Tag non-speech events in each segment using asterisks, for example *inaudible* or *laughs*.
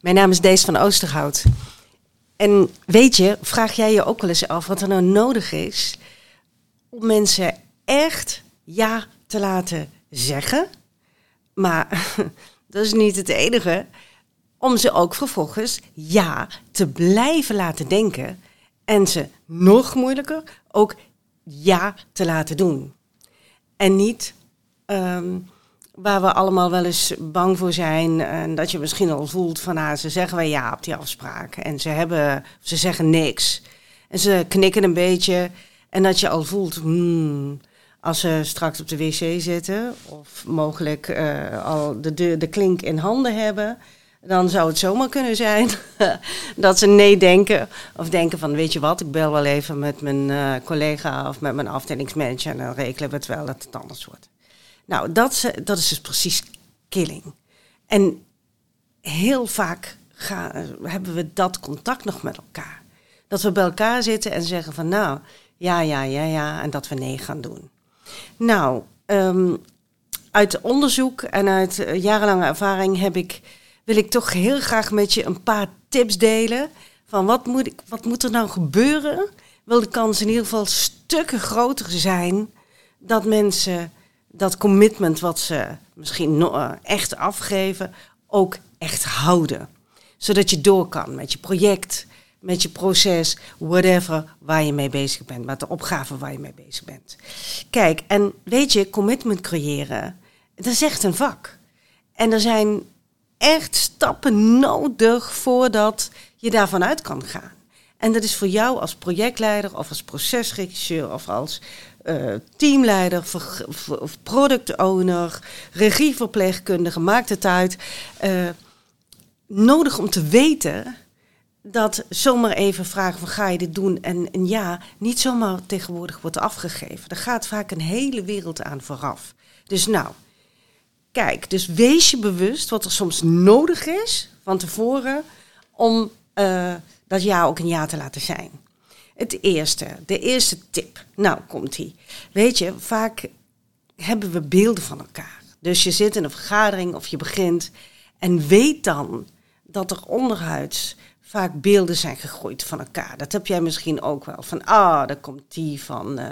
Mijn naam is Dees van Oosterhout. En weet je, vraag jij je ook wel eens af wat er nou nodig is om mensen echt ja te laten zeggen. Maar *laughs* dat is niet het enige. Om ze ook vervolgens ja te blijven laten denken. En ze nog moeilijker ook ja te laten doen. En niet ehm, waar we allemaal wel eens bang voor zijn. En dat je misschien al voelt van ah, ze zeggen wel ja op die afspraak. En ze, hebben, ze zeggen niks. En ze knikken een beetje. En dat je al voelt, hmm, als ze straks op de wc zitten of mogelijk uh, al de, de, de klink in handen hebben, dan zou het zomaar kunnen zijn *laughs* dat ze nee denken. Of denken van, weet je wat, ik bel wel even met mijn uh, collega of met mijn afdelingsmanager en dan rekenen we het wel dat het anders wordt. Nou, dat, dat is dus precies killing. En heel vaak hebben we dat contact nog met elkaar. Dat we bij elkaar zitten en zeggen van, nou, ja, ja, ja, ja, en dat we nee gaan doen. Nou, um, uit onderzoek en uit uh, jarenlange ervaring heb ik, wil ik toch heel graag met je een paar tips delen. Van wat moet, ik, wat moet er nou gebeuren? Wil de kans in ieder geval stukken groter zijn dat mensen dat commitment wat ze misschien uh, echt afgeven, ook echt houden. Zodat je door kan met je project, met je proces, whatever waar je mee bezig bent, met de opgave waar je mee bezig bent. Kijk, en weet je, commitment creëren, dat is echt een vak. En er zijn echt stappen nodig voordat je daarvan uit kan gaan. En dat is voor jou als projectleider of als procesregisseur of als uh, teamleider, of product owner, regieverpleegkundige, maakt het uit. Uh, nodig om te weten dat zomaar even vragen van ga je dit doen en, en ja, niet zomaar tegenwoordig wordt afgegeven. Er gaat vaak een hele wereld aan vooraf. Dus nou, kijk, dus wees je bewust wat er soms nodig is van tevoren om uh, dat ja ook een ja te laten zijn. Het eerste, de eerste tip. Nou, komt ie. Weet je, vaak hebben we beelden van elkaar. Dus je zit in een vergadering of je begint en weet dan dat er onderhuids vaak beelden zijn gegroeid van elkaar. Dat heb jij misschien ook wel. Van, ah, daar komt die van uh,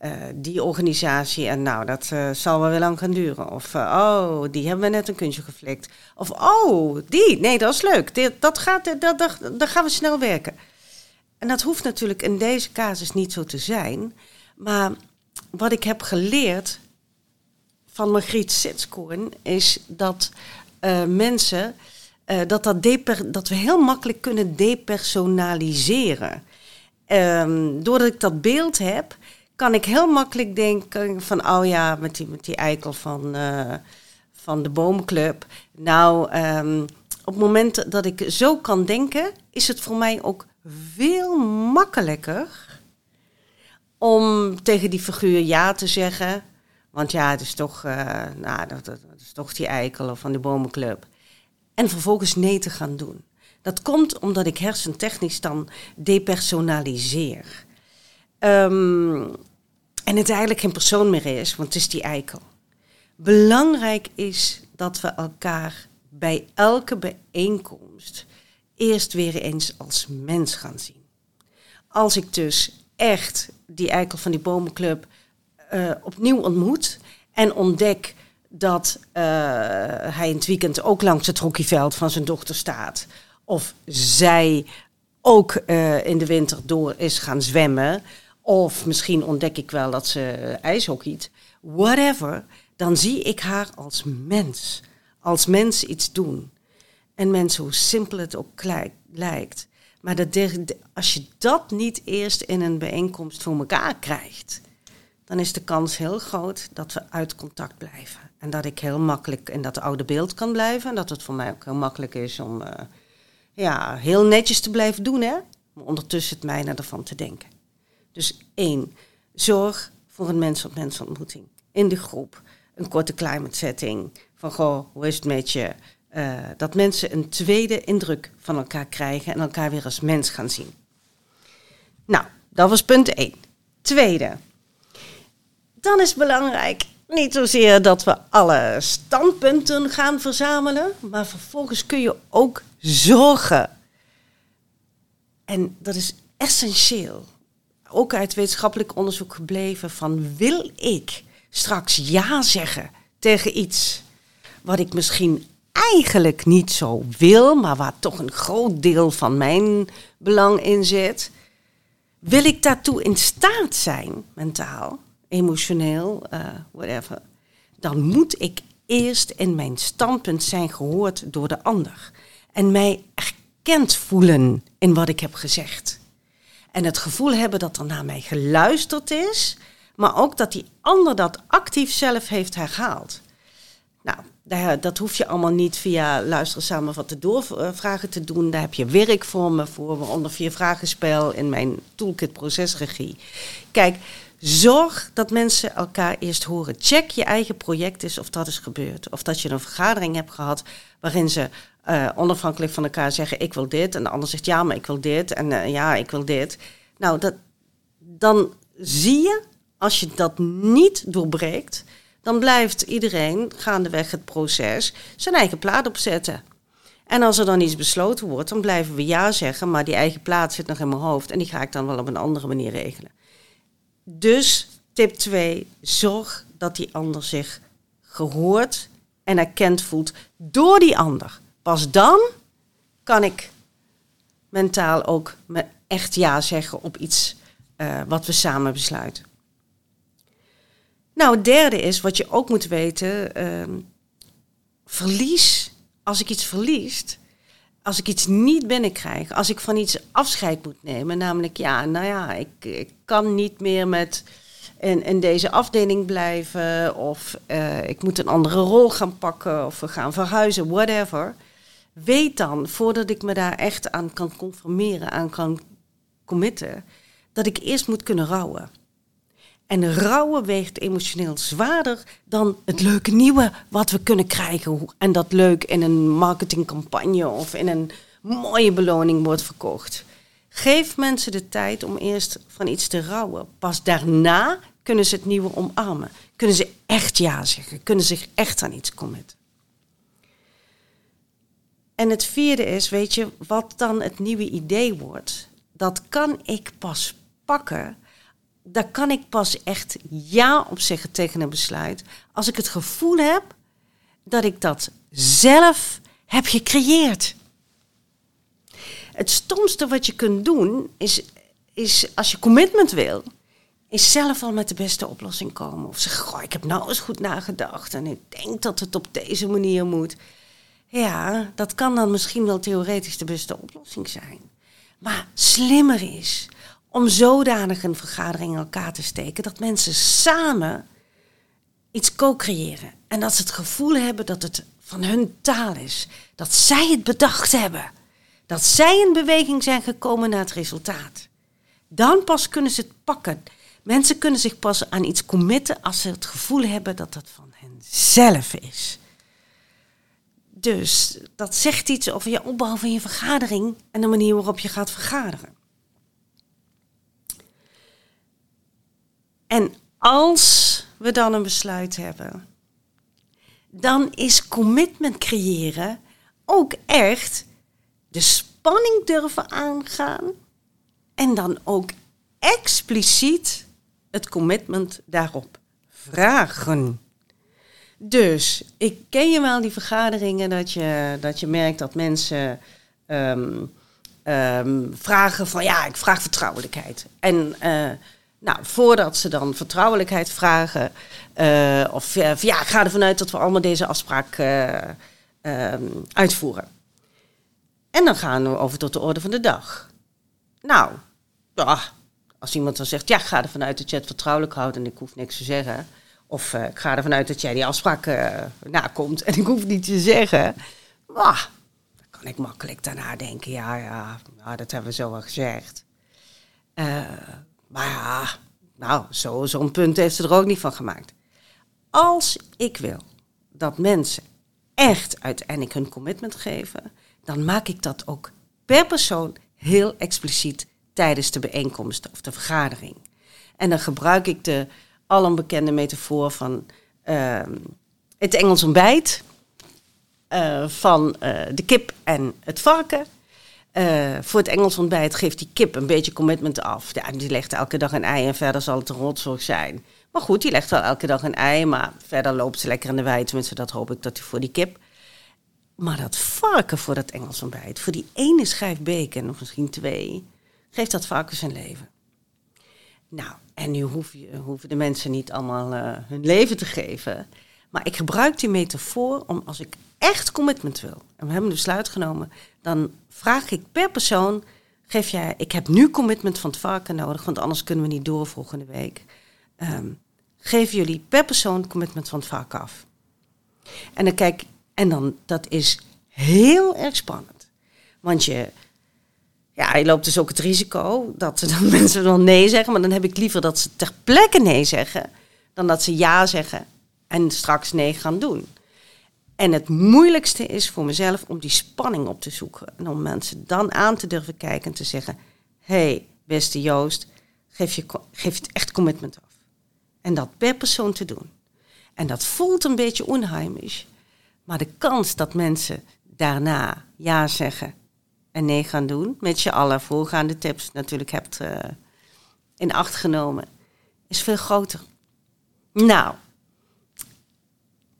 uh, die organisatie en nou, dat uh, zal wel weer lang gaan duren. Of, oh, die hebben we net een kunstje geflikt. Of, oh, die, nee, dat is leuk. Dat gaat, dat, dat, daar gaan we snel werken. En dat hoeft natuurlijk in deze casus niet zo te zijn. Maar wat ik heb geleerd van Margriet Sitskoorn is dat uh, mensen uh, dat, dat, dat we heel makkelijk kunnen depersonaliseren. Um, doordat ik dat beeld heb, kan ik heel makkelijk denken van, oh ja, met die, met die eikel van, uh, van de boomclub. Nou, um, op het moment dat ik zo kan denken, is het voor mij ook veel makkelijker om tegen die figuur ja te zeggen. Want ja, het is toch, uh, nou, dat, dat, is toch die eikel of van de bomenclub. En vervolgens nee te gaan doen. Dat komt omdat ik hersentechnisch dan depersonaliseer. Um, en het eigenlijk geen persoon meer is, want het is die eikel. Belangrijk is dat we elkaar bij elke bijeenkomst eerst weer eens als mens gaan zien. Als ik dus echt die eikel van die bomenclub uh, opnieuw ontmoet en ontdek dat uh, hij in het weekend ook langs het hockeyveld van zijn dochter staat. Of zij ook uh, in de winter door is gaan zwemmen. Of misschien ontdek ik wel dat ze ijshockeyt. Whatever. Dan zie ik haar als mens. Als mens iets doen. En mensen, hoe simpel het ook lijkt. Maar dat als je dat niet eerst in een bijeenkomst voor elkaar krijgt, dan is de kans heel groot dat we uit contact blijven. En dat ik heel makkelijk in dat oude beeld kan blijven. En dat het voor mij ook heel makkelijk is om uh, ja, heel netjes te blijven doen, hè? Maar ondertussen het mijne ervan te denken. Dus één, zorg voor een mens-op-mens ontmoeting in de groep. Een korte climate setting. Van goh, hoe is het met je? Uh, dat mensen een tweede indruk van elkaar krijgen en elkaar weer als mens gaan zien. Nou, dat was punt 1. Tweede, dan is belangrijk niet zozeer dat we alle standpunten gaan verzamelen, maar vervolgens kun je ook zorgen. En dat is essentieel. Ook uit wetenschappelijk onderzoek gebleven van wil ik straks ja zeggen tegen iets wat ik misschien eigenlijk niet zo wil, maar waar toch een groot deel van mijn belang in zit. Wil ik daartoe in staat zijn, mentaal, emotioneel, uh, whatever, dan moet ik eerst in mijn standpunt zijn gehoord door de ander. En mij erkend voelen in wat ik heb gezegd. En het gevoel hebben dat er naar mij geluisterd is, maar ook dat die ander dat actief zelf heeft herhaald. Nou, dat hoef je allemaal niet via luisteren samen wat de doorvragen te doen. Daar heb je werkvormen voor, waaronder vier vragenspel in mijn toolkit procesregie. Kijk, zorg dat mensen elkaar eerst horen. Check je eigen project eens of dat is gebeurd. Of dat je een vergadering hebt gehad waarin ze uh, onafhankelijk van elkaar zeggen: Ik wil dit. En de ander zegt: Ja, maar ik wil dit. En uh, ja, ik wil dit. Nou, dat, dan zie je, als je dat niet doorbreekt dan blijft iedereen gaandeweg het proces zijn eigen plaat opzetten. En als er dan iets besloten wordt, dan blijven we ja zeggen, maar die eigen plaat zit nog in mijn hoofd en die ga ik dan wel op een andere manier regelen. Dus tip 2, zorg dat die ander zich gehoord en erkend voelt door die ander. Pas dan kan ik mentaal ook me echt ja zeggen op iets uh, wat we samen besluiten. Nou, het derde is wat je ook moet weten. Ehm, verlies, als ik iets verlies, als ik iets niet binnenkrijg, als ik van iets afscheid moet nemen, namelijk ja, nou ja, ik, ik kan niet meer met in, in deze afdeling blijven, of uh, ik moet een andere rol gaan pakken, of we gaan verhuizen, whatever. Weet dan, voordat ik me daar echt aan kan conformeren, aan kan committen, dat ik eerst moet kunnen rouwen. En rouwen weegt emotioneel zwaarder dan het leuke nieuwe wat we kunnen krijgen. En dat leuk in een marketingcampagne of in een mooie beloning wordt verkocht. Geef mensen de tijd om eerst van iets te rouwen. Pas daarna kunnen ze het nieuwe omarmen. Kunnen ze echt ja zeggen. Kunnen zich echt aan iets committen. En het vierde is, weet je, wat dan het nieuwe idee wordt. Dat kan ik pas pakken daar kan ik pas echt ja op zeggen tegen een besluit. Als ik het gevoel heb dat ik dat zelf heb gecreëerd. Het stomste wat je kunt doen is, is als je commitment wil, is zelf al met de beste oplossing komen. Of zeg, goh, ik heb nou eens goed nagedacht en ik denk dat het op deze manier moet. Ja, dat kan dan misschien wel theoretisch de beste oplossing zijn. Maar slimmer is om zodanig een vergadering in elkaar te steken dat mensen samen iets co-creëren. En dat ze het gevoel hebben dat het van hun taal is. Dat zij het bedacht hebben. Dat zij in beweging zijn gekomen naar het resultaat. Dan pas kunnen ze het pakken. Mensen kunnen zich pas aan iets committen als ze het gevoel hebben dat het van hen zelf is. Dus dat zegt iets over je opbouw van je vergadering en de manier waarop je gaat vergaderen. En als we dan een besluit hebben, dan is commitment creëren ook echt de spanning durven aangaan en dan ook expliciet het commitment daarop vragen. Dus ik ken je wel die vergaderingen dat je, dat je merkt dat mensen ehm, ehm, vragen van ja, ik vraag vertrouwelijkheid. En uh, nou, voordat ze dan vertrouwelijkheid vragen, uh, of ja, ik ga ervan uit dat we allemaal deze afspraak uh, uitvoeren. En dan gaan we over tot de orde van de dag. Nou, ja, als iemand dan zegt, ja, ik ga ervan uit dat je het vertrouwelijk houdt en ik hoef niks te zeggen. Of uh, ik ga ervan uit dat jij die afspraak nakomt en ik hoef niet te zeggen. Ah, dan kan ik makkelijk daarna denken, ja, ja, dat hebben we zo wel gezegd. Maar ja, nou, zo'n zo punt heeft ze er ook niet van gemaakt. Als ik wil dat mensen echt uiteindelijk hun commitment geven, dan maak ik dat ook per persoon heel expliciet tijdens de bijeenkomst of de vergadering. En dan gebruik ik de alom bekende metafoor van uh, het Engels ontbijt. eh, van eh, de kip en het varken. Eh, voor het Engels ontbijt geeft die kip een beetje commitment af. Ja, die legt elke dag een ei en verder zal het een rotzorg zijn. Maar goed, die legt wel elke dag een ei, maar verder loopt ze lekker in de wei. Tenminste, dat hoop ik dat hij voor die kip. Maar dat varken voor dat Engels ontbijt, voor die ene schijf bacon, of misschien twee, geeft dat varken zijn leven. Nou, en nu hoef je, hoeven de mensen niet allemaal uh, hun leven te geven. Maar ik gebruik die metafoor om als ik echt commitment wil, en we hebben een besluit genomen, dan vraag ik per persoon, geef jij, ik heb nu commitment van het varken nodig, want anders kunnen we niet door volgende week. Um, geven jullie per persoon commitment van het varken af. En dan kijk, en dan, dat is heel erg spannend. Want je, ja, je loopt dus ook het risico dat dan *laughs* mensen dan nee zeggen. Maar dan heb ik liever dat ze ter plekke nee zeggen, dan dat ze ja zeggen en straks nee gaan doen. En het moeilijkste is voor mezelf om die spanning op te zoeken. En om mensen dan aan te durven kijken en te zeggen: hey, beste Joost, geef, je, geef het echt commitment af. En dat per persoon te doen. En dat voelt een beetje onheimisch. Maar de kans dat mensen daarna ja zeggen en nee gaan doen, met je alle voorgaande tips natuurlijk hebt uh, in acht genomen, is veel groter. Nou,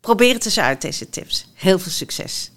probeer het eens uit, deze tips. Heel veel succes.